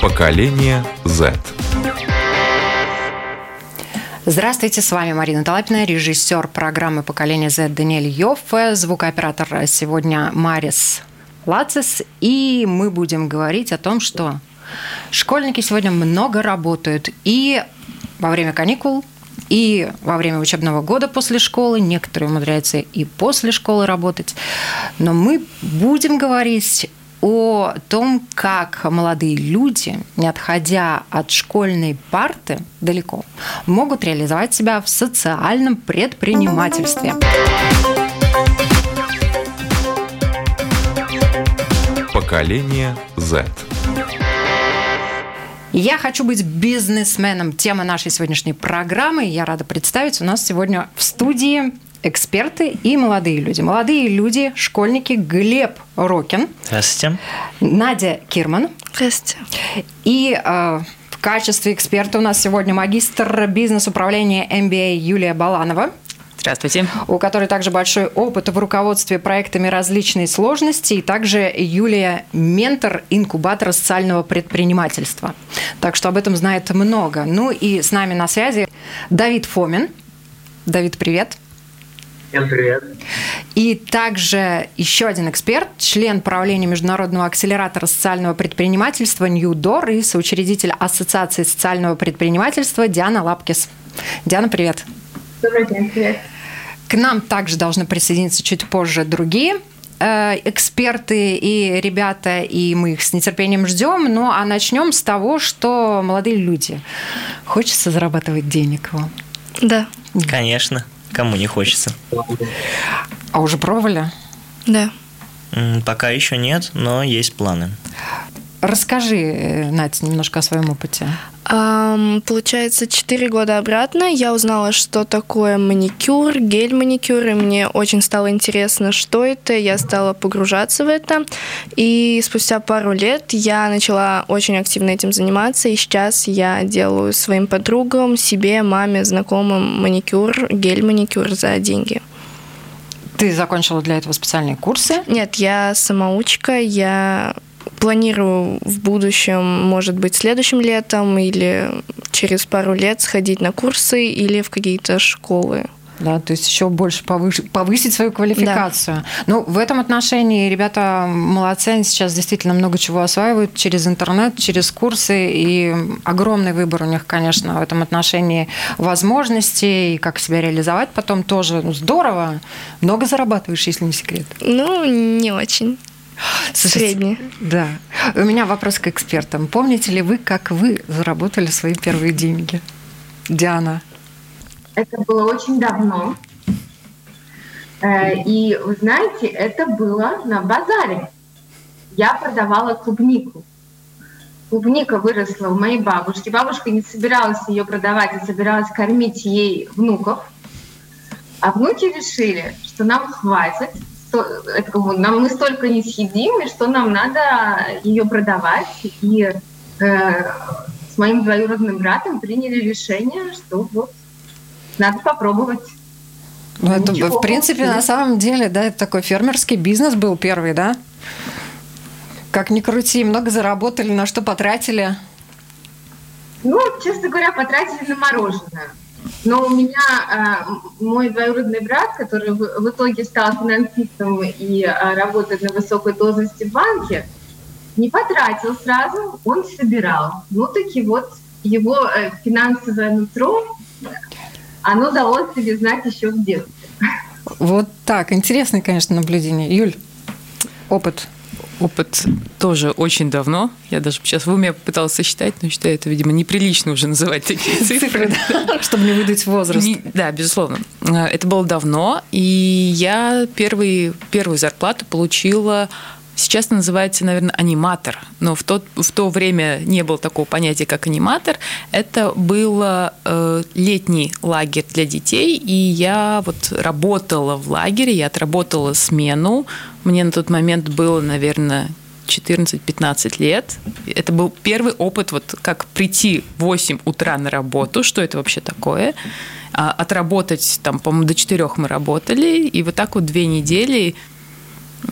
Поколение Z. Здравствуйте, с вами Марина Талапина, режиссер программы «Поколение Z» Даниэль Йоффе, звукооператор сегодня Марис Лацис, и мы будем говорить о том, что школьники сегодня много работают и во время каникул, и во время учебного года после школы, некоторые умудряются и после школы работать. Но мы будем говорить о том, как молодые люди, не отходя от школьной парты далеко, могут реализовать себя в социальном предпринимательстве. Поколение Z. Я хочу быть бизнесменом. Тема нашей сегодняшней программы. Я рада представить. У нас сегодня в студии эксперты и молодые люди. Молодые люди, школьники Глеб Рокин. Здравствуйте. Надя Кирман. Здравствуйте. И э, в качестве эксперта у нас сегодня магистр бизнес-управления MBA Юлия Баланова. Здравствуйте. У которой также большой опыт в руководстве проектами различной сложности, и также Юлия – ментор инкубатора социального предпринимательства. Так что об этом знает много. Ну и с нами на связи Давид Фомин. Давид, привет. Всем привет. И также еще один эксперт, член правления Международного акселератора социального предпринимательства «Ньюдор» и соучредитель Ассоциации социального предпринимательства Диана Лапкис. Диана, привет. Добрый день, привет. К нам также должны присоединиться чуть позже другие э, эксперты и ребята, и мы их с нетерпением ждем. Ну, а начнем с того, что молодые люди. Хочется зарабатывать денег вам? Да. Конечно. Кому не хочется? А уже пробовали? Да. Пока еще нет, но есть планы. Расскажи, э, Надя, немножко о своем опыте. Um, получается, 4 года обратно я узнала, что такое маникюр, гель-маникюр, и мне очень стало интересно, что это. Я стала погружаться в это. И спустя пару лет я начала очень активно этим заниматься, и сейчас я делаю своим подругам, себе, маме, знакомым маникюр, гель-маникюр за деньги. Ты закончила для этого специальные курсы? Нет, я самоучка, я планирую в будущем, может быть, следующим летом или через пару лет сходить на курсы или в какие-то школы. Да, то есть еще больше повыш... повысить свою квалификацию. Да. Ну, в этом отношении ребята молодцы, они сейчас действительно много чего осваивают через интернет, через курсы, и огромный выбор у них, конечно, в этом отношении возможностей, и как себя реализовать потом тоже. Ну, здорово. Много зарабатываешь, если не секрет? Ну, не очень. Средний. Да. У меня вопрос к экспертам. Помните ли вы, как вы заработали свои первые деньги? Диана. Это было очень давно. Э, и вы знаете, это было на базаре. Я продавала клубнику. Клубника выросла у моей бабушки. Бабушка не собиралась ее продавать, а собиралась кормить ей внуков. А внуки решили, что нам хватит, нам мы столько не съедим, и что нам надо ее продавать. И э, с моим двоюродным братом приняли решение, что вот надо попробовать. Ну, это, в принципе, на самом деле, да, это такой фермерский бизнес был первый, да? Как ни крути, много заработали, на что потратили? Ну, честно говоря, потратили на мороженое. Но у меня э, мой двоюродный брат, который в, в итоге стал финансистом и э, работает на высокой должности в банке, не потратил сразу, он собирал. Ну таки вот его э, финансовое нутро, оно дало себе знать еще в детстве. Вот так, интересное, конечно, наблюдение. Юль, опыт опыт тоже очень давно. Я даже сейчас в уме пыталась сосчитать, но считаю, это, видимо, неприлично уже называть такие цифры. Чтобы не выдать возраст. Да, безусловно. А, это было давно, и я первую зарплату получила Сейчас называется, наверное, аниматор, но в, тот, в то время не было такого понятия, как аниматор. Это был э, летний лагерь для детей, и я вот работала в лагере, я отработала смену. Мне на тот момент было, наверное, 14-15 лет. Это был первый опыт, вот как прийти в 8 утра на работу, что это вообще такое. А отработать, там, по-моему, до четырех мы работали, и вот так вот две недели.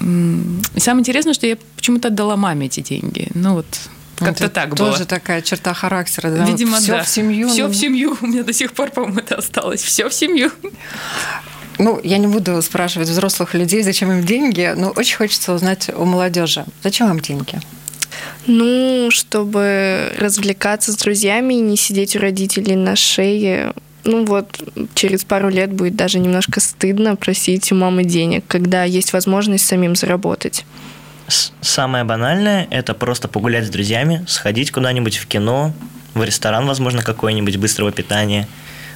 И самое интересное, что я почему-то отдала маме эти деньги. Ну вот, как-то так тоже было. Тоже такая черта характера. Да? Видимо, все да. в семью. Все ну... в семью. У меня до сих пор, по-моему, это осталось. Все в семью. Ну, я не буду спрашивать взрослых людей, зачем им деньги, но очень хочется узнать у молодежи. Зачем вам деньги? Ну, чтобы развлекаться с друзьями и не сидеть у родителей на шее. Ну вот, через пару лет будет даже немножко стыдно просить у мамы денег, когда есть возможность самим заработать. Самое банальное – это просто погулять с друзьями, сходить куда-нибудь в кино, в ресторан, возможно, какой-нибудь быстрого питания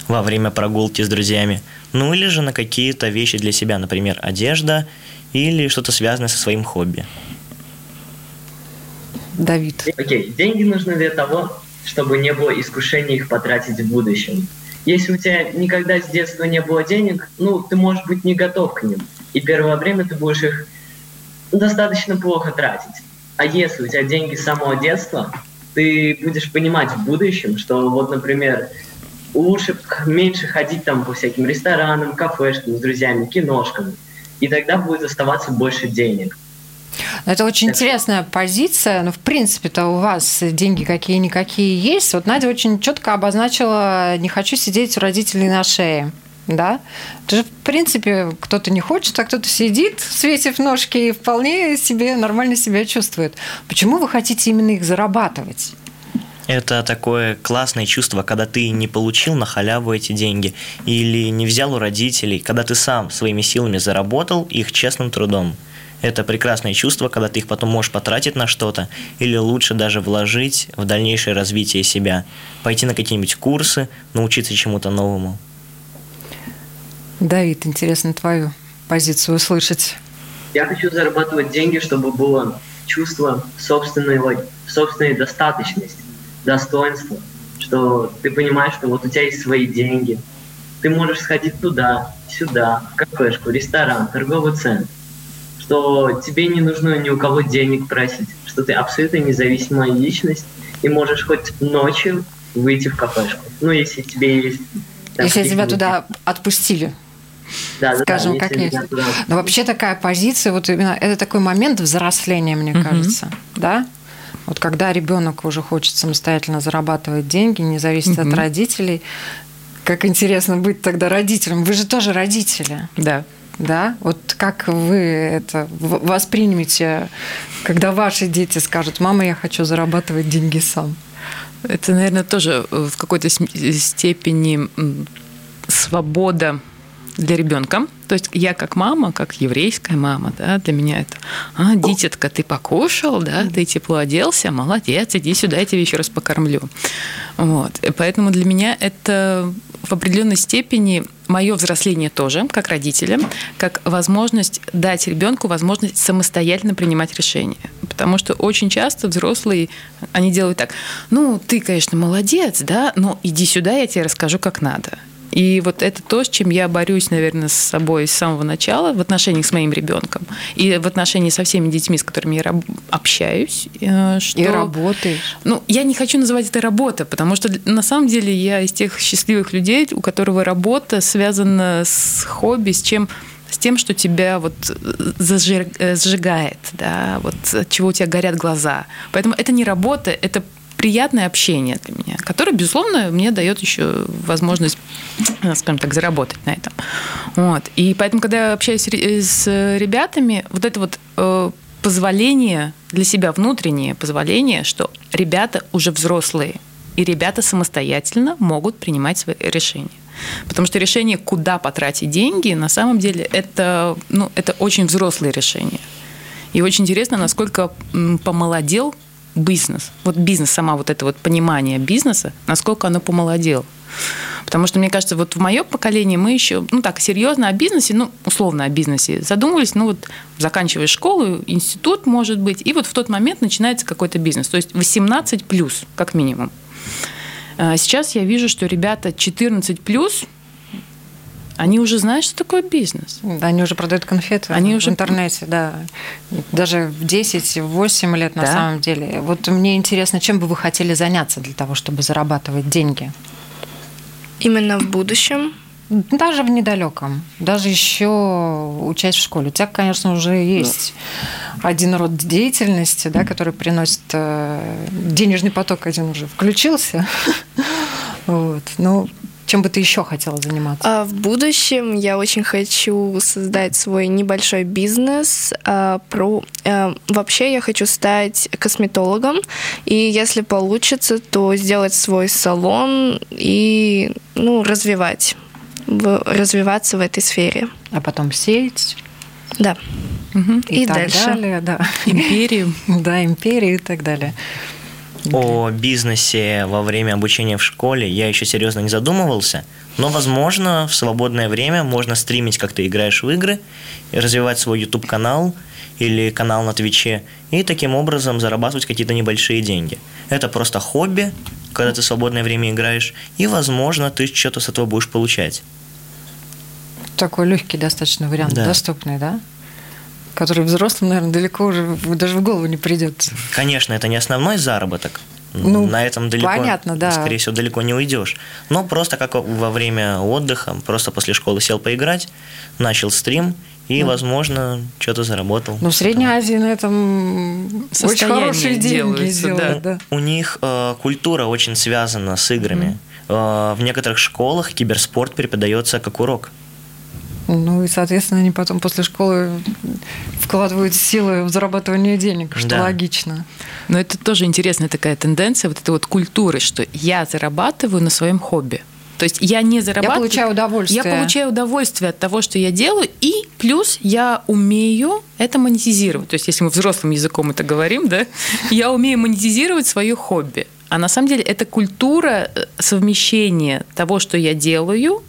во время прогулки с друзьями. Ну или же на какие-то вещи для себя, например, одежда или что-то связанное со своим хобби. Давид. Окей, okay. деньги нужны для того, чтобы не было искушения их потратить в будущем. Если у тебя никогда с детства не было денег, ну, ты можешь быть не готов к ним. И первое время ты будешь их достаточно плохо тратить. А если у тебя деньги с самого детства, ты будешь понимать в будущем, что вот, например, лучше меньше ходить там по всяким ресторанам, кафешкам с друзьями, киношкам. И тогда будет оставаться больше денег. Это очень интересная позиция. Ну, в принципе-то у вас деньги какие-никакие есть. Вот Надя очень четко обозначила, не хочу сидеть у родителей на шее. Да? Это же, в принципе, кто-то не хочет, а кто-то сидит, свесив ножки и вполне себе нормально себя чувствует. Почему вы хотите именно их зарабатывать? Это такое классное чувство, когда ты не получил на халяву эти деньги или не взял у родителей, когда ты сам своими силами заработал их честным трудом. Это прекрасное чувство, когда ты их потом можешь потратить на что-то, или лучше даже вложить в дальнейшее развитие себя, пойти на какие-нибудь курсы, научиться чему-то новому. Давид, интересно твою позицию услышать. Я хочу зарабатывать деньги, чтобы было чувство собственной, собственной достаточности, достоинства, что ты понимаешь, что вот у тебя есть свои деньги, ты можешь сходить туда, сюда, в кафешку, ресторан, торговый центр, что тебе не нужно ни у кого денег просить, что ты абсолютно независимая личность и можешь хоть ночью выйти в кафешку. Ну, если тебе есть... Там, если тебя туда отпустили. Да, скажем, да, как есть. Но вообще такая позиция, вот именно это такой момент взросления, мне mm-hmm. кажется, да? Вот когда ребенок уже хочет самостоятельно зарабатывать деньги, не зависит mm-hmm. от родителей, как интересно быть тогда родителем. Вы же тоже родители. Да да? Вот как вы это воспримете, когда ваши дети скажут, мама, я хочу зарабатывать деньги сам? Это, наверное, тоже в какой-то степени свобода для ребенка. То есть я как мама, как еврейская мама, да, для меня это, а, дитятка, ты покушал, да, ты тепло оделся, молодец, иди сюда, я тебя еще раз покормлю. Вот. И поэтому для меня это в определенной степени мое взросление тоже, как родителя, как возможность дать ребенку возможность самостоятельно принимать решения. Потому что очень часто взрослые, они делают так, ну, ты, конечно, молодец, да, но иди сюда, я тебе расскажу, как надо. И вот это то, с чем я борюсь, наверное, с собой с самого начала в отношениях с моим ребенком и в отношении со всеми детьми, с которыми я общаюсь. Э, что... И работаешь. Ну, я не хочу называть это работа, потому что на самом деле я из тех счастливых людей, у которого работа связана с хобби, с чем с тем, что тебя вот э, зажигает, да, вот от чего у тебя горят глаза. Поэтому это не работа, это приятное общение для меня, которое, безусловно, мне дает еще возможность, э, скажем так, заработать на этом. Вот. И поэтому, когда я общаюсь с ребятами, вот это вот э, позволение для себя, внутреннее позволение, что ребята уже взрослые, и ребята самостоятельно могут принимать свои решения. Потому что решение, куда потратить деньги, на самом деле это, ну, это очень взрослые решения. И очень интересно, насколько помолодел бизнес. Вот бизнес, сама вот это вот понимание бизнеса, насколько оно помолодело. Потому что, мне кажется, вот в моем поколении мы еще, ну так, серьезно о бизнесе, ну, условно о бизнесе задумывались, ну вот заканчиваешь школу, институт, может быть, и вот в тот момент начинается какой-то бизнес. То есть 18 плюс, как минимум. А сейчас я вижу, что ребята 14 плюс, они уже знают, что такое бизнес. Они уже продают конфеты Они в уже... интернете, да. Даже в 10-8 лет на да? самом деле. Вот мне интересно, чем бы вы хотели заняться для того, чтобы зарабатывать деньги? Именно в будущем. Даже в недалеком, даже еще учась в школе. У тебя, конечно, уже есть один род деятельности, да, который приносит э, денежный поток один уже включился. Вот. Ну, чем бы ты еще хотела заниматься? А в будущем я очень хочу создать свой небольшой бизнес. А, про, а, вообще я хочу стать косметологом, и если получится, то сделать свой салон и ну, развивать, в, развиваться в этой сфере. А потом сеять? Да. Угу. И, И так дальше. далее, да. Империю. Да, империи и так далее. О бизнесе во время обучения в школе я еще серьезно не задумывался, но, возможно, в свободное время можно стримить, как ты играешь в игры, развивать свой YouTube-канал или канал на Твиче, и таким образом зарабатывать какие-то небольшие деньги. Это просто хобби, когда ты в свободное время играешь, и, возможно, ты что-то с этого будешь получать. Такой легкий достаточно вариант, Да. доступный, да? Который взрослым, наверное, далеко уже даже в голову не придет. Конечно, это не основной заработок. Ну, на этом далеко, понятно, да. скорее всего, далеко не уйдешь. Но просто как во время отдыха, просто после школы сел поиграть, начал стрим и, Ну. возможно, что-то заработал. Ну, в Средней Азии на этом очень хорошие деньги делают, да. У них э, культура очень связана с играми. Э, в некоторых школах киберспорт преподается как урок. Ну и, соответственно, они потом после школы вкладывают силы в зарабатывание денег, что Да. логично. Но это тоже интересная такая тенденция, вот этой вот культуры, что я зарабатываю на своем хобби. То есть я не зарабатываю... получаю удовольствие. Я получаю удовольствие от того, что я делаю, и плюс я умею это монетизировать. То есть если мы взрослым языком это говорим, да, я умею монетизировать свое хобби. А на самом деле это культура э, совмещения того, что я делаю,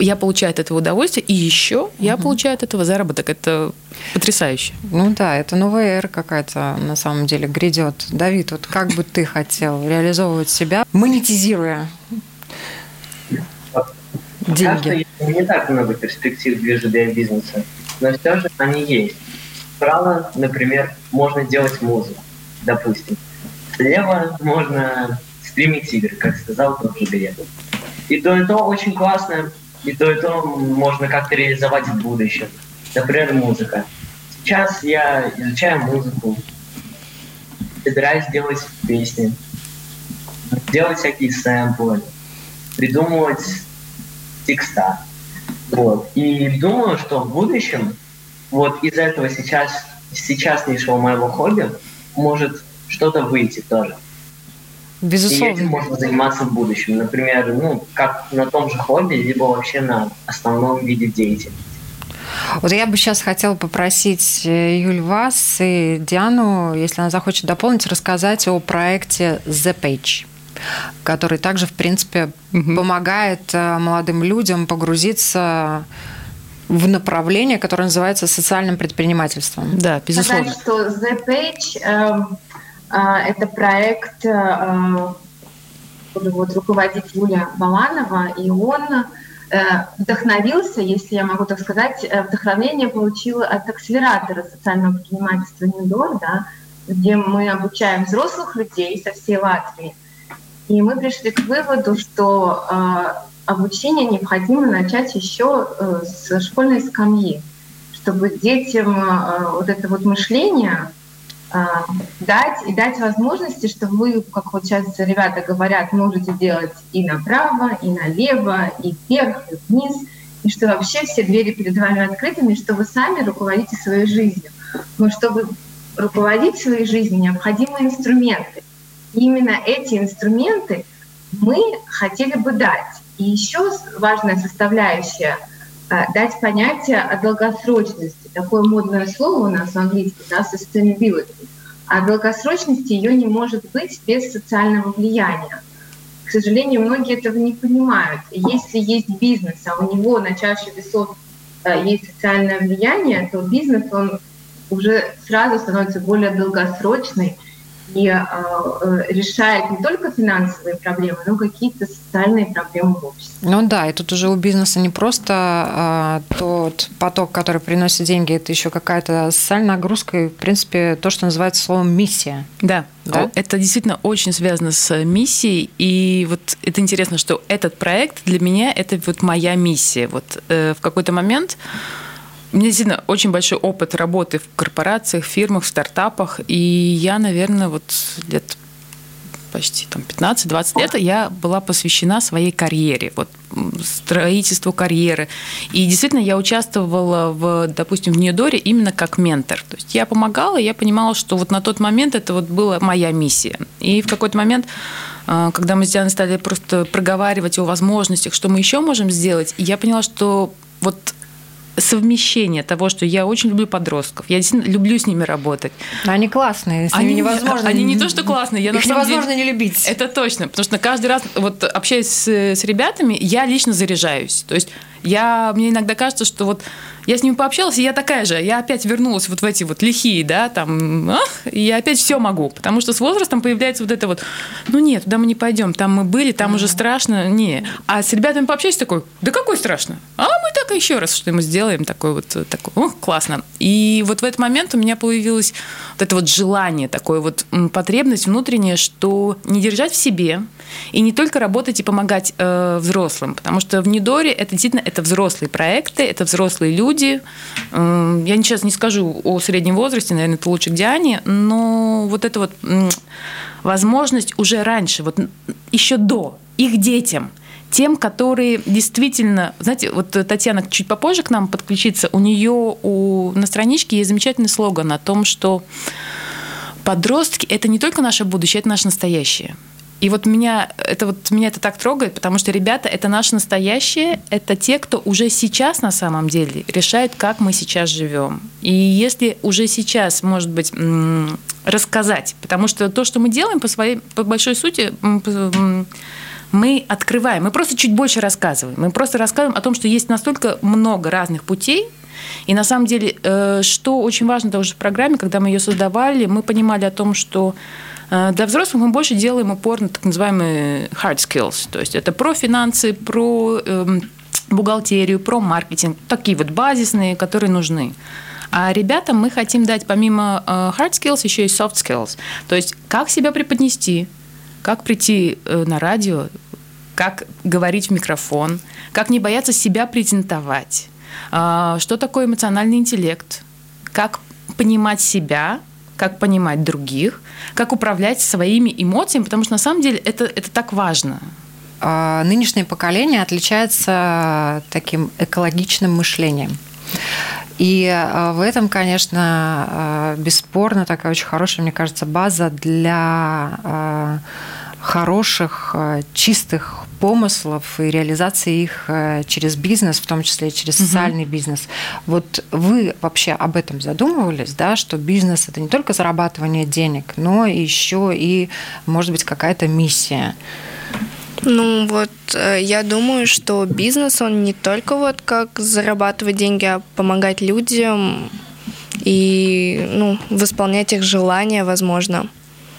я получаю от этого удовольствие, и еще я получаю от этого заработок. Это потрясающе. Ну да, это новая эра какая-то на самом деле грядет. Давид, вот как бы ты хотел реализовывать себя, монетизируя деньги? не так много перспектив вижу для бизнеса, но все же они есть. Справа, например, можно делать музыку, допустим. Слева можно стримить игры, как сказал тот же Глеб. И то, и то очень классно, и то, и то можно как-то реализовать в будущем. Например, музыка. Сейчас я изучаю музыку, собираюсь делать песни, делать всякие сэмплы, придумывать текста. Вот. И думаю, что в будущем вот из этого сейчас, из сейчаснейшего моего хобби может что-то выйти тоже. И этим Безусловно. можно заниматься в будущем. Например, ну, как на том же хобби, либо вообще на основном виде деятельности. Вот я бы сейчас хотела попросить э, Юль вас и Диану, если она захочет дополнить, рассказать о проекте The Page который также, в принципе, Мгм. помогает э, молодым людям погрузиться в направление, которое называется социальным предпринимательством. Да, безусловно. Сказать, что The Page эм, это проект, э, вот руководит Юлия Баланова, и он э, вдохновился, если я могу так сказать, э, вдохновение получил от акселератора социального предпринимательства НИДОР, да, где мы обучаем взрослых людей со всей Латвии. И мы пришли к выводу, что э, обучение необходимо начать еще э, с школьной скамьи, чтобы детям э, вот это вот мышление дать и дать возможности, что вы, как вот сейчас ребята говорят, можете делать и направо, и налево, и вверх, и вниз, и что вообще все двери перед вами открытыми, что вы сами руководите своей жизнью. Но чтобы руководить своей жизнью, необходимы инструменты. И именно эти инструменты мы хотели бы дать. И еще важная составляющая дать понятие о долгосрочности. Такое модное слово у нас в английском, да, sustainability. А долгосрочности ее не может быть без социального влияния. К сожалению, многие этого не понимают. Если есть бизнес, а у него на чаше весов э, есть социальное влияние, то бизнес, он уже сразу становится более долгосрочный, и э, э, решает не только финансовые проблемы, но и какие-то социальные проблемы в обществе. Ну да, и тут уже у бизнеса не просто э, тот поток, который приносит деньги, это еще какая-то социальная нагрузка и, в принципе, то, что называется словом миссия. Да, Да? это действительно очень связано с миссией. И вот это интересно, что этот проект для меня это вот моя миссия. Вот э, в какой-то момент у меня действительно очень большой опыт работы в корпорациях, фирмах, стартапах. И я, наверное, вот лет почти там 15-20 лет я была посвящена своей карьере, вот строительству карьеры. И действительно я участвовала в, допустим, в Ньюдоре именно как ментор. То есть я помогала, я понимала, что вот на тот момент это вот была моя миссия. И в какой-то момент а, когда мы с Дианой стали просто проговаривать о возможностях, что мы еще можем сделать, я поняла, что вот совмещение того, что я очень люблю подростков, я действительно люблю с ними работать. Они классные, с ними Они, невозможно. они не то, что классные, я на Их самом деле- невозможно не любить. Это точно, потому что каждый раз, вот общаясь с, с ребятами, я лично заряжаюсь. То есть я, мне иногда кажется, что вот я с ними пообщалась, и я такая же, я опять вернулась вот в эти вот лихие, да, там, ах, и я опять все могу, потому что с возрастом появляется вот это вот, ну нет, туда мы не пойдем, там мы были, там уже страшно, не. А с ребятами пообщаюсь такой, да какой страшно? А мы так еще раз что мы сделаем, такой вот, э, такой, о, классно. И вот в этот момент у меня появилось вот это вот желание, такое вот потребность внутренняя, что не держать в себе и не только работать и помогать э, взрослым, потому что в Нидоре это действительно это взрослые проекты, это взрослые люди. М, Я сейчас не скажу о среднем возрасте, наверное, это лучше к Диане, но вот это вот м, возможность уже раньше, вот еще до их детям, тем, которые действительно, знаете, вот Татьяна чуть попозже к нам подключится, у нее у, на страничке есть замечательный слоган о том, что подростки это не только наше будущее, это наше настоящее. И вот меня это вот меня это так трогает, потому что ребята это наше настоящее, это те, кто уже сейчас на самом деле решают, как мы сейчас живем. И если уже сейчас, может быть, рассказать, потому что то, что мы делаем по своей, по большой сути, мы открываем, мы просто чуть больше рассказываем. Мы просто рассказываем о том, что есть настолько много разных путей, и на самом деле, э, что очень важно тоже в программе, когда мы ее создавали, мы понимали о том, что э, для взрослых мы больше делаем упор на так называемые hard skills. То есть это про финансы, про эм, бухгалтерию, про маркетинг, такие вот базисные, которые нужны. А ребятам мы хотим дать помимо э, hard skills еще и soft skills. То есть как себя преподнести, как прийти э, на радио, как говорить в микрофон, как не бояться себя презентовать, а, что такое эмоциональный интеллект, как понимать себя, как понимать других, как управлять своими эмоциями, потому что на самом деле это, это так важно. А, Нынешнее поколение отличается таким экологичным мышлением. И а, в этом, конечно, а, бесспорно такая очень хорошая, мне кажется, база для а, хороших, чистых помыслов и реализации их через бизнес, в том числе и через социальный бизнес. Вот вы вообще об этом задумывались, да, что бизнес это не только зарабатывание денег, но еще и, может быть, какая-то миссия. Ну вот, э, я думаю, что бизнес, он не только вот как зарабатывать деньги, а помогать людям и ну, восполнять их желания, возможно.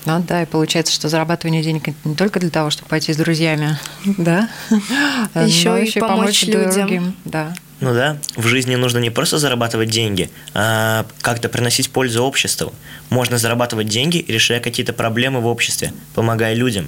Ну да, и получается, что зарабатывание денег это не только для того, чтобы пойти с друзьями, да, но и помочь людям. другим, да. Ну да, в жизни нужно не просто зарабатывать деньги, а как-то приносить пользу обществу. Можно зарабатывать деньги, решая какие-то проблемы в обществе, помогая людям.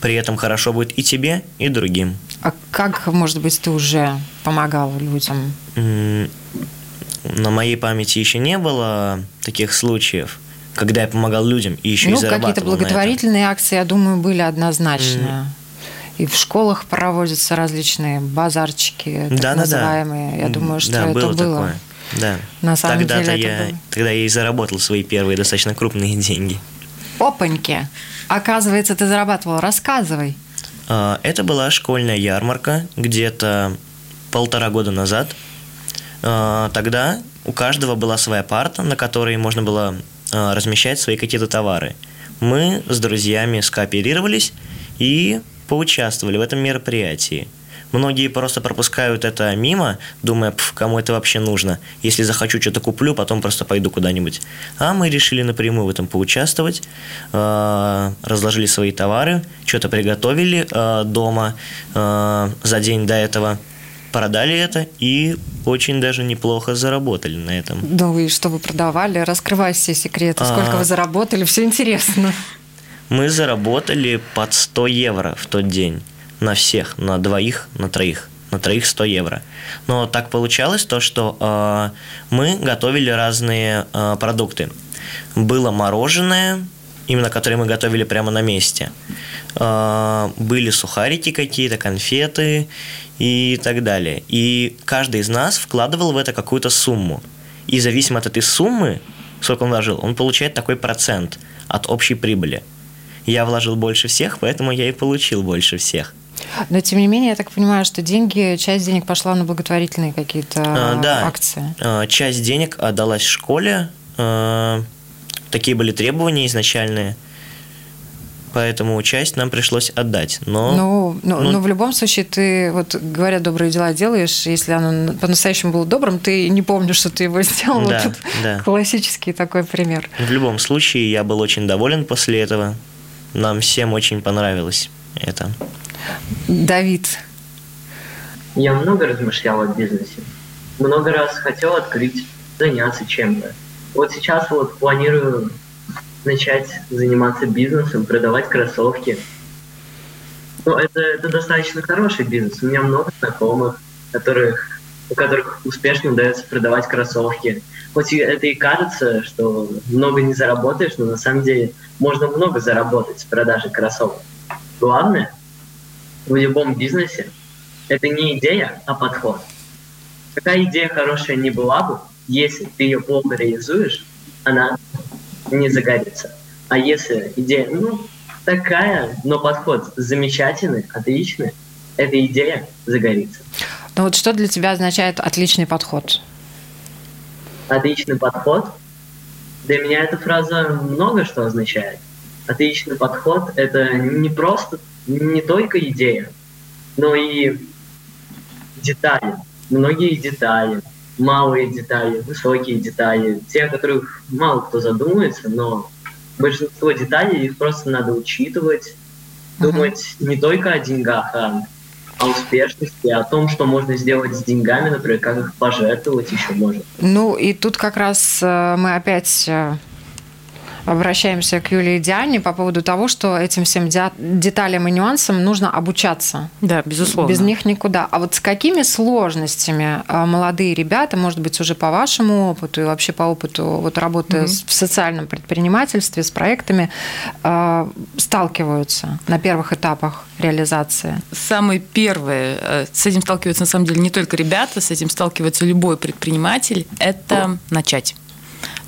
При этом хорошо будет и тебе, и другим. А как, может быть, ты уже помогал людям? На моей памяти еще не было таких случаев, когда я помогал людям и еще и ну, зарабатывал какие-то на этом. благотворительные акции, я думаю, были однозначно. И в школах проводятся различные базарчики, так Да-да-да. называемые. Я М, думаю, что да, это было. было. такое. Да. На самом Тогда-то деле это я, было. тогда я и заработал свои первые достаточно крупные деньги. Опаньки! Оказывается, ты зарабатывал. Рассказывай. А, Это была школьная ярмарка где-то полтора года назад. А, Тогда у каждого была своя парта, на которой можно было а, размещать свои какие-то товары. Мы с друзьями скооперировались и поучаствовали в этом мероприятии. Многие просто пропускают это мимо, думая, Пф, кому это вообще нужно. Если захочу, что-то куплю, потом просто пойду куда-нибудь. А мы решили напрямую в этом поучаствовать, э, разложили свои товары, что-то приготовили э, дома э, за день до этого, продали это и очень даже неплохо заработали на этом. Ну и что вы продавали? Раскрывай все секреты. Сколько А. вы заработали? Все интересно. Мы заработали под 100 евро в тот день. На всех, на двоих, на троих. На троих 100 евро. Но так получалось то, что э, мы готовили разные э, продукты. Было мороженое, именно которое мы готовили прямо на месте. Э, были сухарики какие-то, конфеты и так далее. И каждый из нас вкладывал в это какую-то сумму. И зависимо от этой суммы, сколько он вложил, он получает такой процент от общей прибыли. Я вложил больше всех, поэтому я и получил больше всех. Но тем не менее, я так понимаю, что деньги, часть денег пошла на благотворительные какие-то А, да. акции. Э, Часть денег отдалась школе. э, Такие были требования изначальные. Поэтому часть нам пришлось отдать. Но Ну, ну, ну- ну, в любом случае, ты, вот говорят, добрые дела делаешь, если оно по-настоящему было добрым, ты не помнишь, что ты его сделал. Да, вот да. классический такой пример. в любом случае я был очень доволен после этого. Нам всем очень понравилось это. Давид, Я много размышлял о бизнесе. Много раз хотел открыть, заняться чем-то. Вот сейчас вот планирую начать заниматься бизнесом, продавать кроссовки. Ну, это, это достаточно хороший бизнес. У меня много знакомых, которых, у которых успешно удается продавать кроссовки. Хоть это и кажется, что много не заработаешь, но на самом деле можно много заработать с продажи кроссовок. Главное в любом бизнесе это не идея, а подход. Какая идея хорошая не была бы, если ты ее плохо реализуешь, она не загорится. А если идея, ну, такая, но подход замечательный, отличный, эта идея загорится. ну вот что для тебя означает отличный подход? Отличный подход. Для меня эта фраза много что означает. Отличный подход – это не просто, не только идея, но и детали. Многие детали, малые детали, высокие детали, те, о которых мало кто задумывается, но большинство деталей их просто надо учитывать, думать не только о деньгах, а о успешности, о том, что можно сделать с деньгами, например, как их пожертвовать еще можно. Ну, и тут как раз э, мы опять э, обращаемся к Юлии и Диане по поводу того, что этим всем де- деталям и нюансам нужно обучаться. Да, безусловно. Без них никуда. А вот с какими сложностями э, молодые ребята, может быть, уже по вашему опыту и вообще по опыту вот работы с- в социальном предпринимательстве с проектами э, сталкиваются на первых этапах реализации? Самое первое, э, с этим сталкиваются на самом деле не только ребята, с этим сталкивается любой предприниматель, это начать.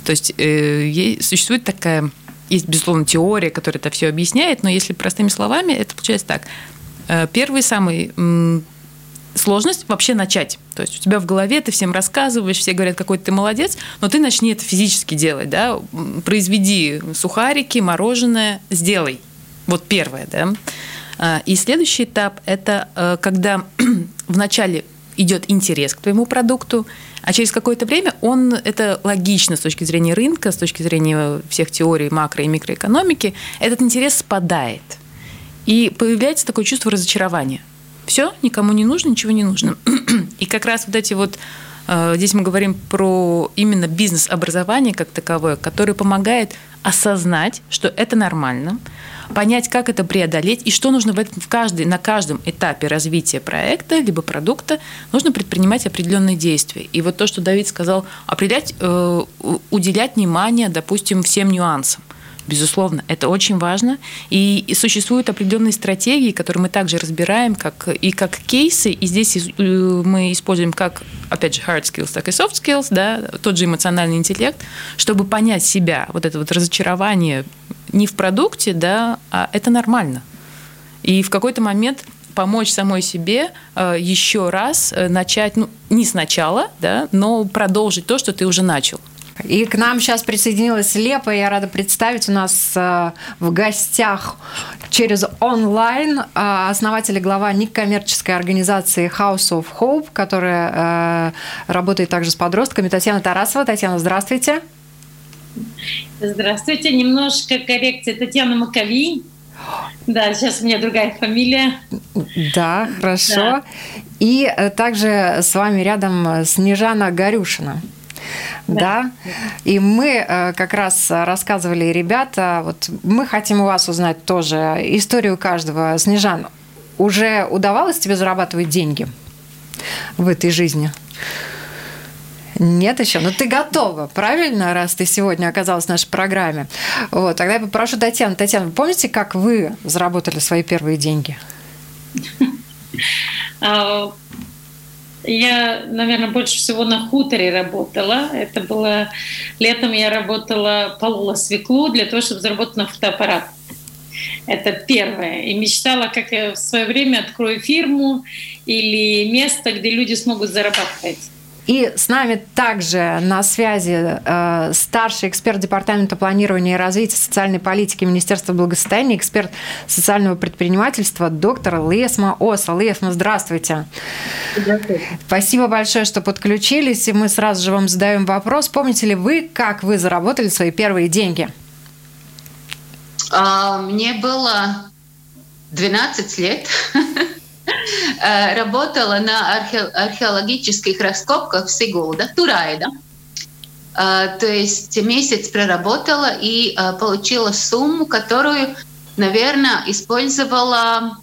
То есть э, существует такая, есть, безусловно, теория, которая это все объясняет, но если простыми словами, это получается так. Э, Первый самый м, сложность вообще начать. То есть у тебя в голове ты всем рассказываешь, все говорят, какой ты молодец, но ты начни это физически делать, да, произведи сухарики, мороженое, сделай. Вот первое, да. А, И следующий этап – это э, когда вначале идет интерес к твоему продукту, а через какое-то время он, это логично с точки зрения рынка, с точки зрения всех теорий макро- и микроэкономики, этот интерес спадает. И появляется такое чувство разочарования. Все, никому не нужно, ничего не нужно. И как раз вот эти вот э, Здесь мы говорим про именно бизнес-образование как таковое, которое помогает осознать, что это нормально, понять, как это преодолеть и что нужно в этом, в каждый, на каждом этапе развития проекта либо продукта нужно предпринимать определенные действия. И вот то, что Давид сказал, определять, э, уделять внимание, допустим, всем нюансам. Безусловно, это очень важно. И, и существуют определенные стратегии, которые мы также разбираем, как, и как кейсы. И здесь из- э, мы используем как, опять же, hard skills, так и soft skills, да, тот же эмоциональный интеллект, чтобы понять себя, вот это вот разочарование не в продукте, да, а это нормально. И в какой-то момент помочь самой себе э, еще раз э, начать, ну, не сначала, да, но продолжить то, что ты уже начал. И к нам сейчас присоединилась Лепа. Я рада представить у нас э, в гостях через онлайн э, основатель и глава некоммерческой организации House of Hope, которая э, работает также с подростками, Татьяна Тарасова. Татьяна, здравствуйте. Здравствуйте. Немножко коррекция. Татьяна Маковей. Да, сейчас у меня другая фамилия. Да, хорошо. Да. И также с вами рядом Снежана Горюшина. Да. да. И мы э, как раз рассказывали, ребята, вот мы хотим у вас узнать тоже историю каждого. Снежан, уже удавалось тебе зарабатывать деньги в этой жизни? Нет еще, но ты готова, правильно, раз ты сегодня оказалась в нашей программе. Вот, тогда я попрошу Татьяну. Татьяна, вы помните, как вы заработали свои первые деньги? Я, наверное, больше всего на хуторе работала. Это было летом я работала, полола свеклу для того, чтобы заработать на фотоаппарат. Это первое. И мечтала, как я в свое время открою фирму или место, где люди смогут зарабатывать. И с нами также на связи э, старший эксперт Департамента планирования и развития социальной политики Министерства благосостояния, эксперт социального предпринимательства, доктор Лесма Оса. Лесма, здравствуйте. Здравствуйте. Спасибо большое, что подключились. И мы сразу же вам задаем вопрос. Помните ли вы, как вы заработали свои первые деньги? А, мне было 12 лет. Э, работала на археологических раскопках в Сигулда, Турайда. Э, то есть месяц проработала и э, получила сумму, которую, наверное, использовала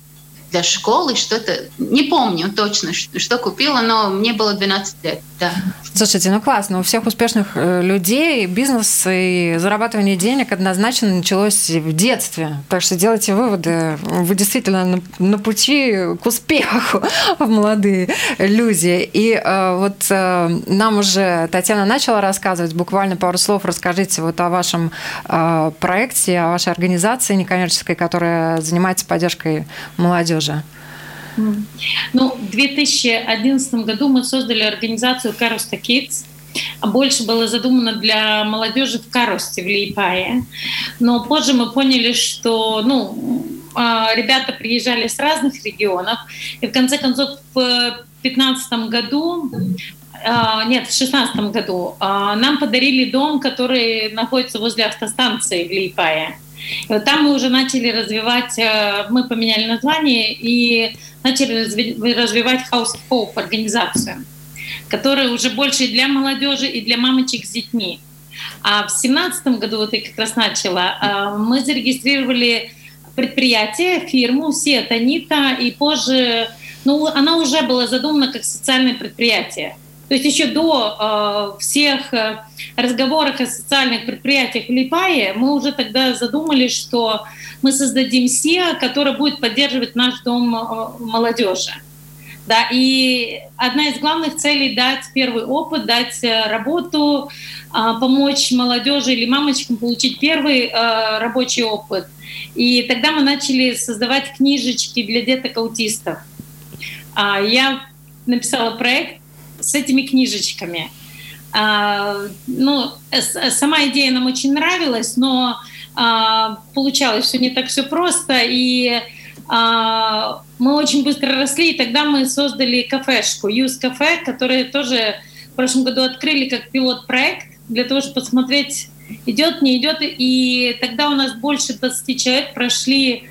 для школы что-то. Не помню точно, что купила, но мне было 12 лет. Да. Слушайте, ну классно. У всех успешных э, людей бизнес и зарабатывание денег однозначно началось в детстве. Так что делайте выводы. Вы действительно на, на пути к успеху, молодые люди. И э, вот э, нам уже Татьяна начала рассказывать. Буквально пару слов расскажите вот о вашем э, проекте, о вашей организации некоммерческой, которая занимается поддержкой молодежи. Ну, в 2011 году мы создали организацию Каруста Kids. Больше было задумано для молодежи в Карусте, в Лейпае. Но позже мы поняли, что ну, а, ребята приезжали с разных регионов. И в конце концов в 2015 году а, нет, в 2016 году а, нам подарили дом, который находится возле автостанции в Лейпае. И вот там мы уже начали развивать, мы поменяли название и начали развивать House of Hope организацию, которая уже больше для молодежи, и для мамочек с детьми. А в семнадцатом году, вот я как раз начала, а, мы зарегистрировали предприятие, фирму Сиатанита, и позже, ну, она уже была задумана как социальное предприятие. То есть еще до э, всех разговоров о социальных предприятиях в Липае мы уже тогда задумали, что мы создадим СИА, который будет поддерживать наш дом э, молодежи. Да, и одна из главных целей дать первый опыт, дать э, работу, э, помочь молодежи или мамочкам получить первый э, рабочий опыт. И тогда мы начали создавать книжечки для деток аутистов. А, я написала проект с этими книжечками. А, ну, сама идея нам очень нравилась, но а, получалось все не так все просто, и а, мы очень быстро росли, и тогда мы создали кафешку, Юз Кафе, которое тоже в прошлом году открыли как пилот-проект для того, чтобы посмотреть, идет, не идет, и тогда у нас больше 20 человек прошли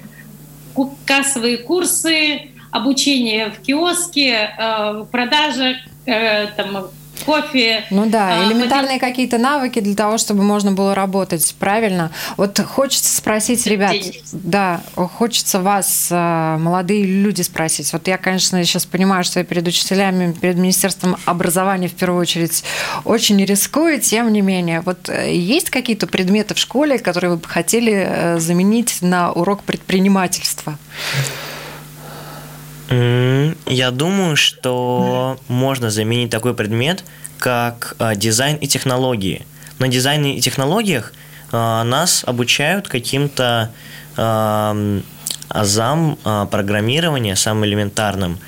кассовые курсы, обучение в киоске, в продажах, Э, там, кофе. Ну да, а, элементарные а, какие-то навыки для того, чтобы можно было работать, правильно? Вот хочется спросить, ребят, День. да, хочется вас, э, молодые люди, спросить. Вот я, конечно, сейчас понимаю, что я перед учителями, перед Министерством образования в первую очередь очень рискую, тем не менее. Вот э, есть какие-то предметы в школе, которые вы бы хотели заменить на урок предпринимательства? Я думаю, что можно заменить такой предмет, как а, дизайн и технологии. На дизайне и технологиях а, нас обучают каким-то азам а, программирования, самым элементарным,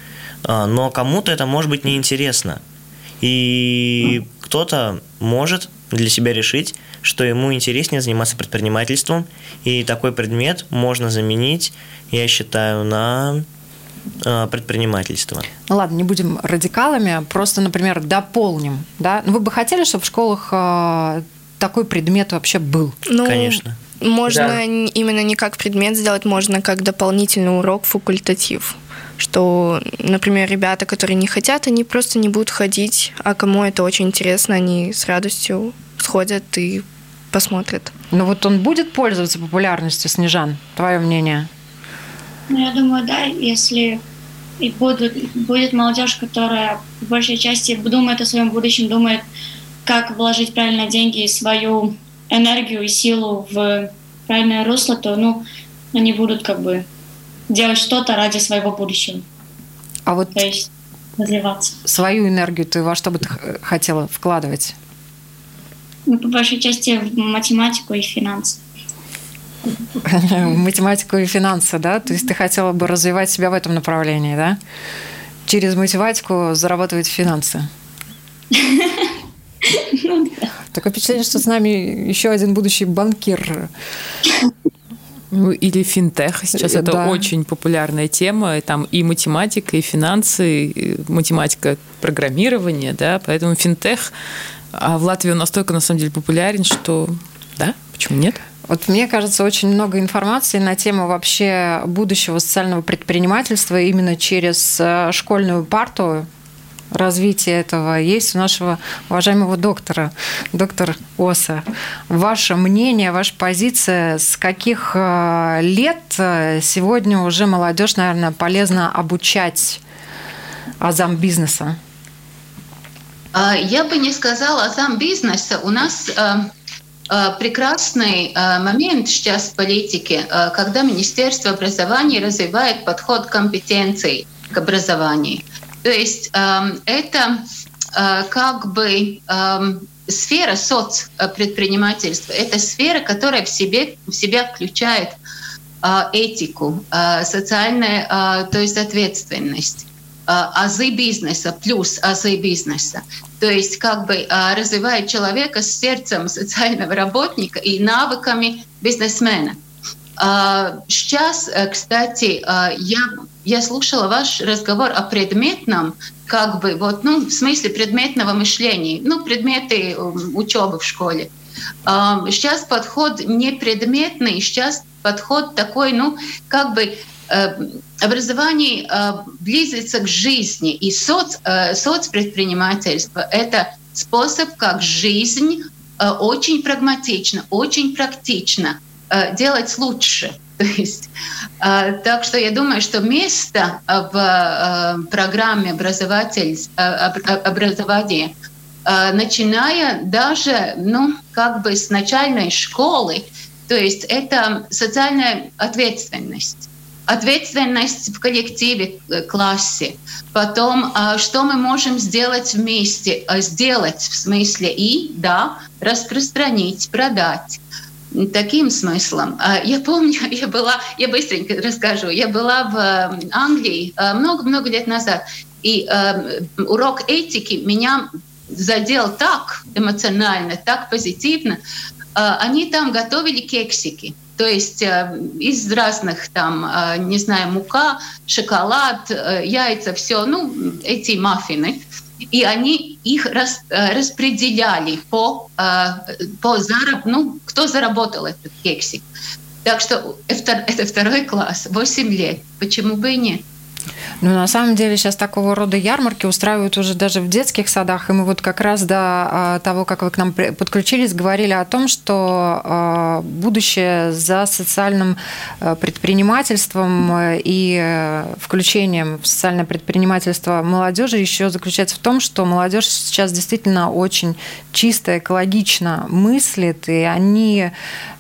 но кому-то это может быть неинтересно. И кто-то может для себя решить, что ему интереснее заниматься предпринимательством, и такой предмет можно заменить, я считаю, на э, предпринимательство. Ну ладно, не будем радикалами, просто, например, дополним. Да? Ну, вы бы хотели, чтобы в школах э, такой предмет вообще был? Ну, Конечно. Можно Да. именно не как предмет сделать, можно как дополнительный урок, факультатив. Что, например, ребята, которые не хотят, они просто не будут ходить, а кому это очень интересно, они с радостью сходят и посмотрят. Ну вот он будет пользоваться популярностью, Снежан? Твое мнение? Ну, я думаю, да, если и будут, будет молодежь, которая в большей части думает о своем будущем, думает, как вложить правильно деньги и свою энергию и силу в правильное русло, то, ну, они будут как бы делать что-то ради своего будущего, А вот то есть развиваться. свою энергию ты во что бы ты хотела вкладывать? Ну, по большей части в математику и финансы. Математику и финансы, да? То есть ты хотела бы развивать себя в этом направлении, да? Через математику зарабатывать финансы. Такое впечатление, что с нами еще один будущий банкир. Ну, или финтех. Сейчас это Да. очень популярная тема. И Там и математика, и финансы, и математика программирования, да, поэтому финтех а в Латвии он настолько, на самом деле, популярен, что да, почему нет? Вот мне кажется, очень много информации на тему вообще будущего социального предпринимательства именно через э, школьную парту развитие этого есть у нашего уважаемого доктора, доктор Оса. Ваше мнение, ваша позиция, с каких э, лет э, сегодня уже молодежь, наверное, полезно обучать азам бизнеса? А, Я бы не сказала азам бизнеса. У нас прекрасный э, момент сейчас в политике, э, когда Министерство образования развивает подход компетенций к образованию. То есть эм, это э, как бы эм, сфера соцпредпринимательства. Это сфера, которая в, себе, в себя включает э, этику, э, социальную, э, то есть ответственность э, азы бизнеса плюс азы бизнеса. То есть как бы э, развивает человека с сердцем социального работника и навыками бизнесмена. А, Сейчас, э, кстати, э, я, я слушала ваш разговор о предметном, как бы, вот, ну, в смысле предметного мышления, ну, предметы учебы в школе. Сейчас подход не предметный, сейчас подход такой, ну, как бы э, образование э, близится к жизни, и соц, э, соцпредпринимательство — это способ, как жизнь э, очень прагматично, очень практично делать лучше. То есть, так что я думаю, что место в программе образования, начиная даже, ну, как бы с начальной школы, то есть это социальная ответственность ответственность в коллективе, э, классе. Потом, а, что мы можем сделать вместе? А, Сделать в смысле и, да, распространить, продать. Таким смыслом. А, Я помню, я была, я быстренько расскажу, я была в э, Англии э, много-много лет назад, и э, урок этики меня задел так эмоционально, так позитивно. Э, Они там готовили кексики. То есть э, из разных там, э, не знаю, мука, шоколад, э, яйца, все, ну, эти маффины. И они их рас- распределяли по, по зараб, ну, кто заработал этот кексик. Так что это второй класс, 8 лет. Почему бы и нет? Ну, на самом деле сейчас такого рода ярмарки устраивают уже даже в детских садах. И мы вот как раз до а, того, как вы к нам подключились, говорили о том, что а, будущее за социальным а, предпринимательством э, и э, включением в социальное предпринимательство молодежи еще заключается в том, что молодежь сейчас действительно очень чисто, экологично мыслит, и они,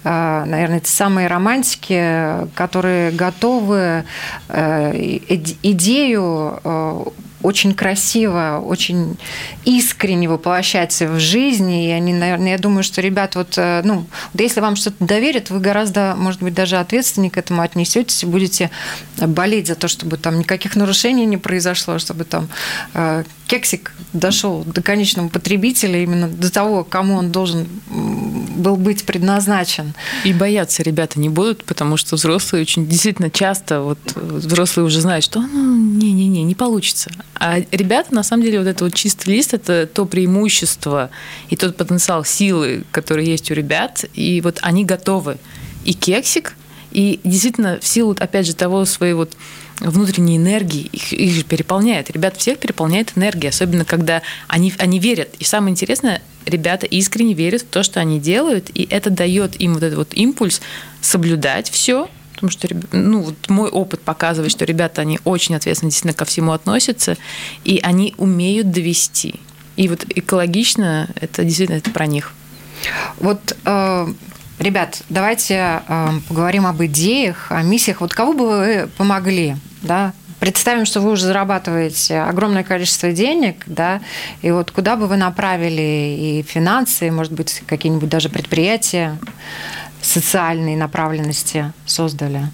наверное, те самые романтики, которые готовы э, идею э, очень красиво, очень искренне воплощать в жизни. И они, наверное, я думаю, что ребят, вот, э, ну, если вам что-то доверят, вы гораздо, может быть, даже ответственнее к этому отнесетесь и будете болеть за то, чтобы там никаких нарушений не произошло, чтобы там э, кексик дошел до конечного потребителя, именно до того, кому он должен был быть предназначен. И бояться ребята не будут, потому что взрослые очень действительно часто, вот взрослые уже знают, что ну, не-не-не, не получится. А ребята, на самом деле, вот это вот чистый лист, это то преимущество и тот потенциал силы, который есть у ребят, и вот они готовы. И кексик, и действительно, в силу, опять же, того своей вот внутренней энергии, их, их же переполняет. Ребят всех переполняет энергия, особенно когда они, они верят. И самое интересное, ребята искренне верят в то, что они делают, и это дает им вот этот вот импульс соблюдать все, потому что ну, вот мой опыт показывает, что ребята, они очень ответственно действительно ко всему относятся, и они умеют довести. И вот экологично это действительно это про них. Вот э, Ребят, давайте э, поговорим об идеях, о миссиях. Вот кого бы вы помогли, да? Представим, что вы уже зарабатываете огромное количество денег, да, и вот куда бы вы направили и финансы, и, может быть, какие-нибудь даже предприятия социальной направленности создали?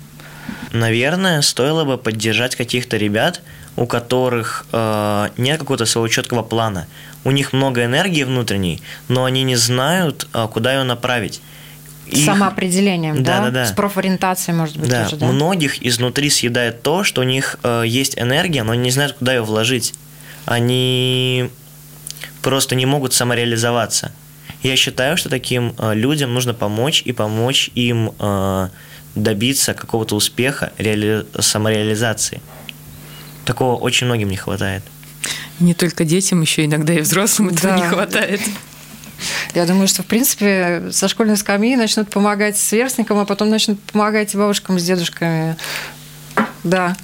Наверное, стоило бы поддержать каких-то ребят, у которых э, нет какого-то своего четкого плана. У них много энергии внутренней, но они не знают, э, куда ее направить. Их... Самоопределением, да? Да, да, да. С профориентацией, может быть, да. тоже, да? Многих изнутри съедает то, что у них э, есть энергия, но они не знают, куда ее вложить. Они просто не могут самореализоваться. Я считаю, что таким э, людям нужно помочь и помочь им э, добиться какого-то успеха, реали... самореализации. Такого очень многим не хватает. Не только детям, еще иногда и взрослым этого да. не хватает. Я думаю, что, в принципе, со школьной скамьи начнут помогать сверстникам, а потом начнут помогать и бабушкам с дедушками. Да.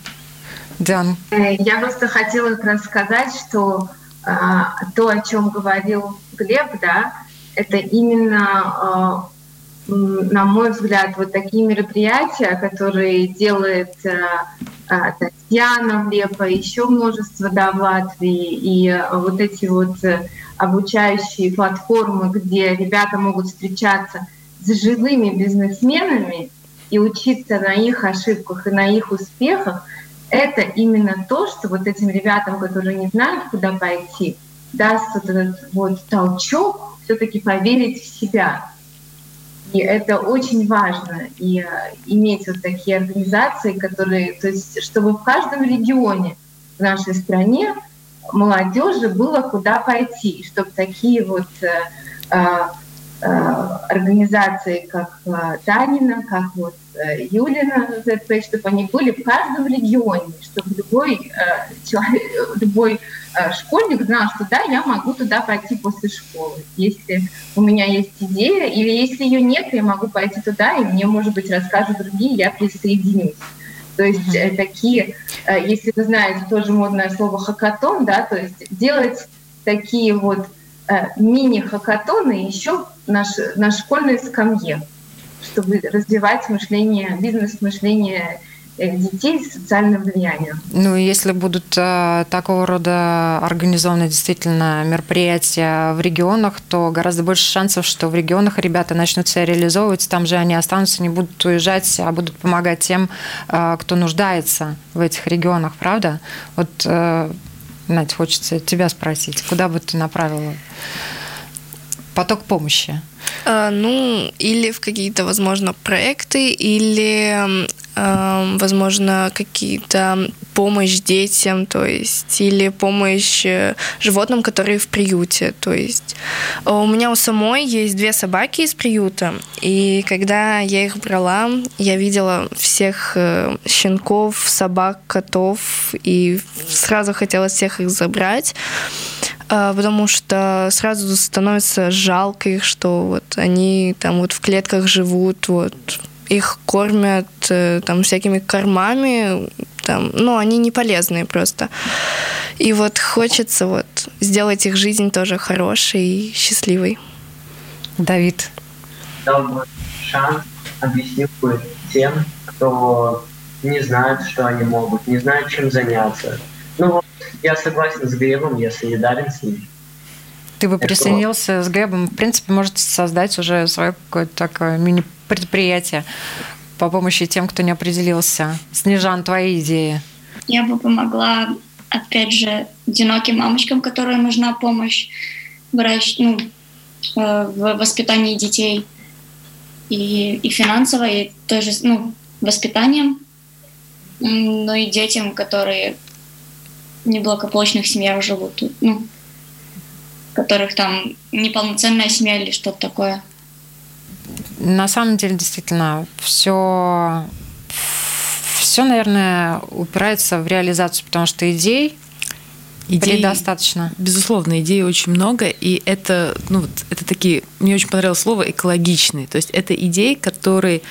Диан. Я просто хотела как раз сказать, что а, то, о чем говорил Глеб, да, это именно, а, на мой взгляд, вот такие мероприятия, которые делает а, а Татьяна Влепа, еще множество да, в Латвии, и вот эти вот обучающие платформы, где ребята могут встречаться с живыми бизнесменами и учиться на их ошибках и на их успехах, это именно то, что вот этим ребятам, которые не знают, куда пойти, даст вот этот вот толчок все-таки поверить в себя. И это очень важно, и э, иметь вот такие организации, которые, то есть, чтобы в каждом регионе в нашей стране молодежи было куда пойти, чтобы такие вот э, э, э, организации, как Танина, как вот Юлина ЗП, чтобы они были в каждом регионе, чтобы любой человек, любой школьник знал, что да, я могу туда пойти после школы. Если у меня есть идея, или если ее нет, я могу пойти туда, и мне, может быть, расскажут другие, я присоединюсь. То есть mm-hmm. такие, э, если вы знаете тоже модное слово хакатон, да, то есть делать такие вот э, мини-хакатоны еще на, на школьной скамье, чтобы развивать мышление, бизнес-мышление Э, детей социальным влиянием. Ну, если будут э, такого рода организованы действительно мероприятия в регионах, то гораздо больше шансов, что в регионах ребята начнут себя реализовывать, там же они останутся, не будут уезжать, а будут помогать тем, э, кто нуждается в этих регионах, правда? Вот, э, Надь, хочется тебя спросить, куда бы ты направила поток помощи? А, ну, или в какие-то, возможно, проекты, или возможно, какие-то помощь детям, то есть, или помощь э, животным, которые в приюте. То есть э, у меня у самой есть две собаки из приюта, и когда я их брала, я видела всех э, щенков, собак, котов, и сразу хотела всех их забрать потому что сразу становится жалко их, что вот они там вот в клетках живут, вот их кормят э, там всякими кормами, там, ну, они не полезные просто. И вот хочется вот сделать их жизнь тоже хорошей и счастливой. Давид. Дал бы шанс, объяснил бы тем, кто не знает, что они могут, не знает, чем заняться. Ну вот, я согласен с Глебом, я солидарен с ним. Ты бы присоединился с Глебом. В принципе, можете создать уже свое какое-то такое мини-предприятие по помощи тем, кто не определился. Снежан, твои идеи? Я бы помогла, опять же, одиноким мамочкам, которым нужна помощь врач, ну, э, в воспитании детей и, и финансово, и тоже ну, воспитанием, но и детям, которые неблагополучных семьях живут, ну, которых там неполноценная семья или что-то такое. На самом деле, действительно, все, все, наверное, упирается в реализацию, потому что идей Идей, предостаточно. Безусловно, идей очень много, и это, ну, вот, это такие, мне очень понравилось слово экологичные. То есть это идеи, которые,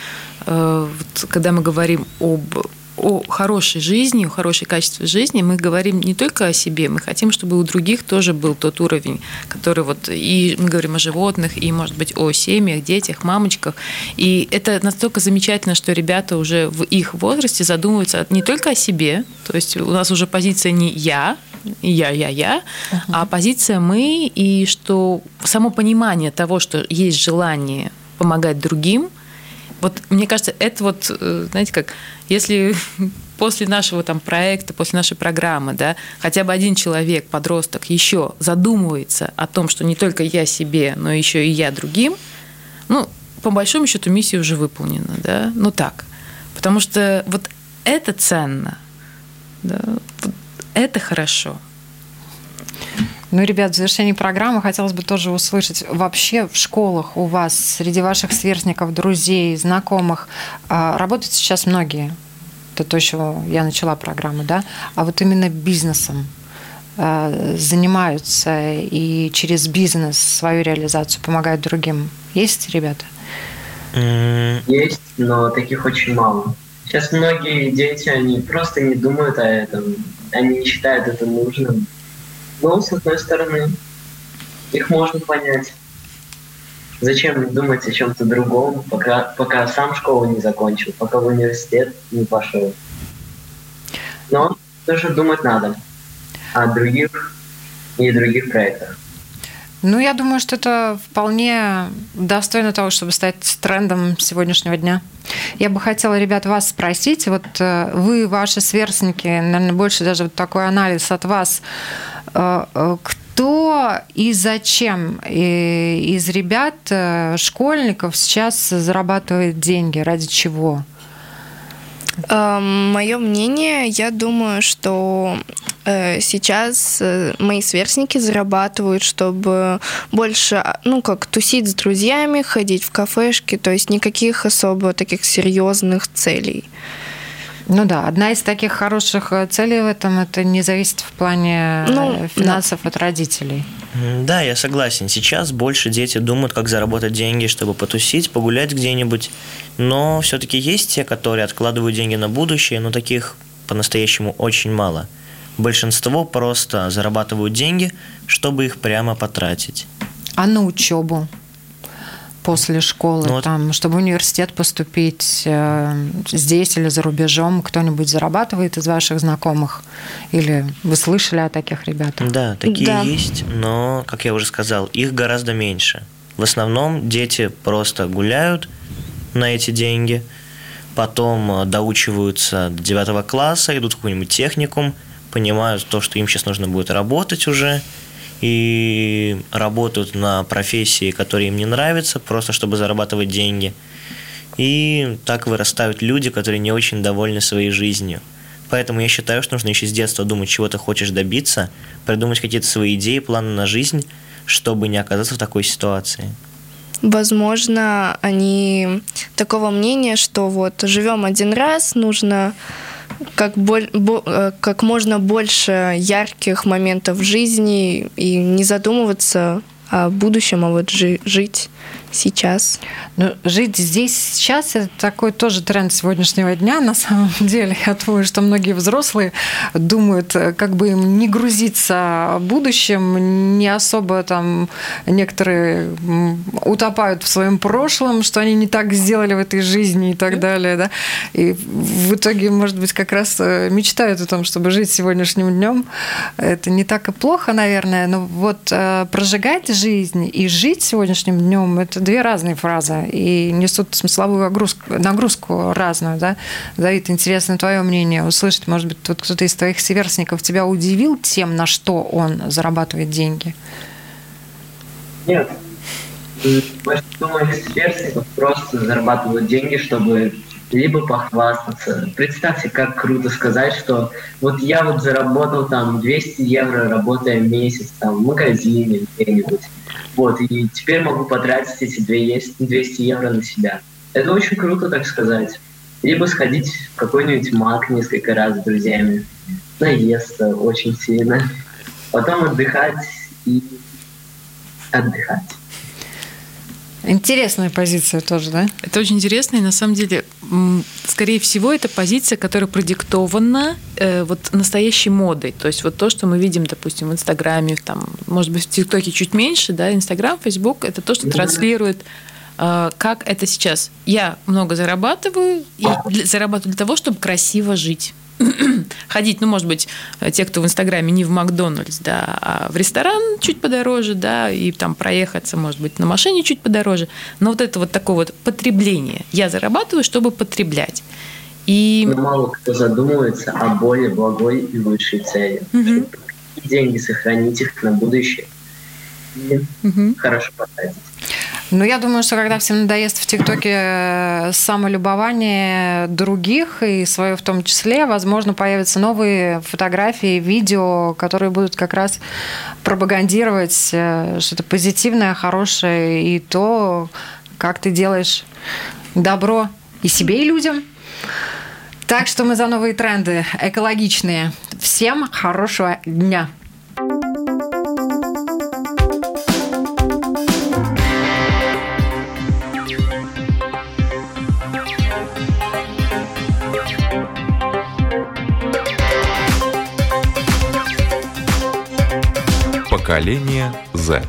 э, вот, когда мы говорим об о хорошей жизни, о хорошей качестве жизни мы говорим не только о себе, мы хотим, чтобы у других тоже был тот уровень, который вот и мы говорим о животных, и, может быть, о семьях, детях, мамочках. И это настолько замечательно, что ребята уже в их возрасте задумываются не только о себе, то есть у нас уже позиция не я, я, я, я, uh-huh. а позиция мы, и что само понимание того, что есть желание помогать другим, вот мне кажется, это вот, э, знаете, как, если после нашего там проекта, после нашей программы, да, хотя бы один человек, подросток, еще задумывается о том, что не только я себе, но еще и я другим, ну, по большому счету миссия уже выполнена, да, ну так. Потому что вот это ценно, да, это хорошо. Ну, ребят, в завершении программы хотелось бы тоже услышать, вообще в школах у вас, среди ваших сверстников, друзей, знакомых, а, работают сейчас многие, это то, чего я начала программу, да, а вот именно бизнесом а, занимаются и через бизнес свою реализацию помогают другим. Есть, ребята? Есть, но таких очень мало. Сейчас многие дети, они просто не думают о этом, они не считают это нужным. Но, с одной стороны, их можно понять. Зачем думать о чем-то другом, пока, пока сам школу не закончил, пока в университет не пошел. Но тоже думать надо о других и других проектах. Ну, я думаю, что это вполне достойно того, чтобы стать трендом сегодняшнего дня. Я бы хотела, ребят, вас спросить, вот э, вы, ваши сверстники, наверное, больше даже вот такой анализ от вас кто и зачем из ребят, э, школьников сейчас зарабатывает деньги? Ради чего? Мое мнение, я думаю, что сейчас мои сверстники зарабатывают, чтобы больше, ну, как тусить с друзьями, ходить в кафешки, то есть никаких особо таких серьезных целей. Ну да, одна из таких хороших э, целей в этом это не зависит в плане э, ну, финансов да. от родителей. Да, я согласен. Сейчас больше дети думают, как заработать деньги, чтобы потусить, погулять где-нибудь. Но все-таки есть те, которые откладывают деньги на будущее, но таких по-настоящему очень мало. Большинство просто зарабатывают деньги, чтобы их прямо потратить. А на учебу? После школы, ну, там, чтобы в университет поступить э, здесь или за рубежом, кто-нибудь зарабатывает из ваших знакомых? Или вы слышали о таких ребятах? Да, такие да. есть, но, как я уже сказал, их гораздо меньше. В основном дети просто гуляют на эти деньги, потом э, доучиваются до 9 класса, идут в какой-нибудь техникум, понимают то, что им сейчас нужно будет работать уже, и работают на профессии, которые им не нравятся, просто чтобы зарабатывать деньги. И так вырастают люди, которые не очень довольны своей жизнью. Поэтому я считаю, что нужно еще с детства думать, чего ты хочешь добиться, придумать какие-то свои идеи, планы на жизнь, чтобы не оказаться в такой ситуации. Возможно, они такого мнения, что вот живем один раз, нужно как, боль, бо, э, как можно больше ярких моментов жизни и не задумываться о будущем, а вот жи, жить Сейчас. Ну, жить здесь сейчас это такой тоже тренд сегодняшнего дня. На самом деле, я думаю, что многие взрослые думают, как бы им не грузиться будущим, не особо там некоторые утопают в своем прошлом, что они не так сделали в этой жизни и так далее, да. И в итоге, может быть, как раз э, мечтают о том, чтобы жить сегодняшним днем. Это не так и плохо, наверное, но вот э, прожигать жизнь и жить сегодняшним днем это две разные фразы и несут смысловую нагрузку, нагрузку разную, да. Давид, интересно твое мнение услышать. Может быть, вот кто-то из твоих сверстников тебя удивил тем, на что он зарабатывает деньги? Нет. Большинство моих сверстников просто зарабатывают деньги, чтобы либо похвастаться. Представьте, как круто сказать, что вот я вот заработал там 200 евро, работая месяц там в магазине где-нибудь. Вот, и теперь могу потратить эти 200 евро на себя. Это очень круто, так сказать. Либо сходить в какой-нибудь маг несколько раз с друзьями, наесться очень сильно, потом отдыхать и отдыхать. Интересная позиция тоже, да? Это очень интересно, и на самом деле, скорее всего, это позиция, которая продиктована э, вот настоящей модой. То есть вот то, что мы видим, допустим, в Инстаграме, там, может быть, в ТикТоке чуть меньше, да, Инстаграм, Фейсбук, это то, что транслирует э, как это сейчас. Я много зарабатываю, и для, зарабатываю для того, чтобы красиво жить. ходить, ну, может быть, те, кто в Инстаграме не в Макдональдс, да, а в ресторан чуть подороже, да, и там проехаться, может быть, на машине чуть подороже. Но вот это вот такое вот потребление. Я зарабатываю, чтобы потреблять. И... Но мало кто задумывается о более благой и лучшей цели. Угу. Деньги сохранить их на будущее. И угу. хорошо потратить. Ну, я думаю, что когда всем надоест в ТикТоке э, самолюбование других, и свое в том числе, возможно, появятся новые фотографии, видео, которые будут как раз пропагандировать э, что-то позитивное, хорошее, и то, как ты делаешь добро и себе, и людям. Так что мы за новые тренды экологичные. Всем хорошего дня! Поколение Z.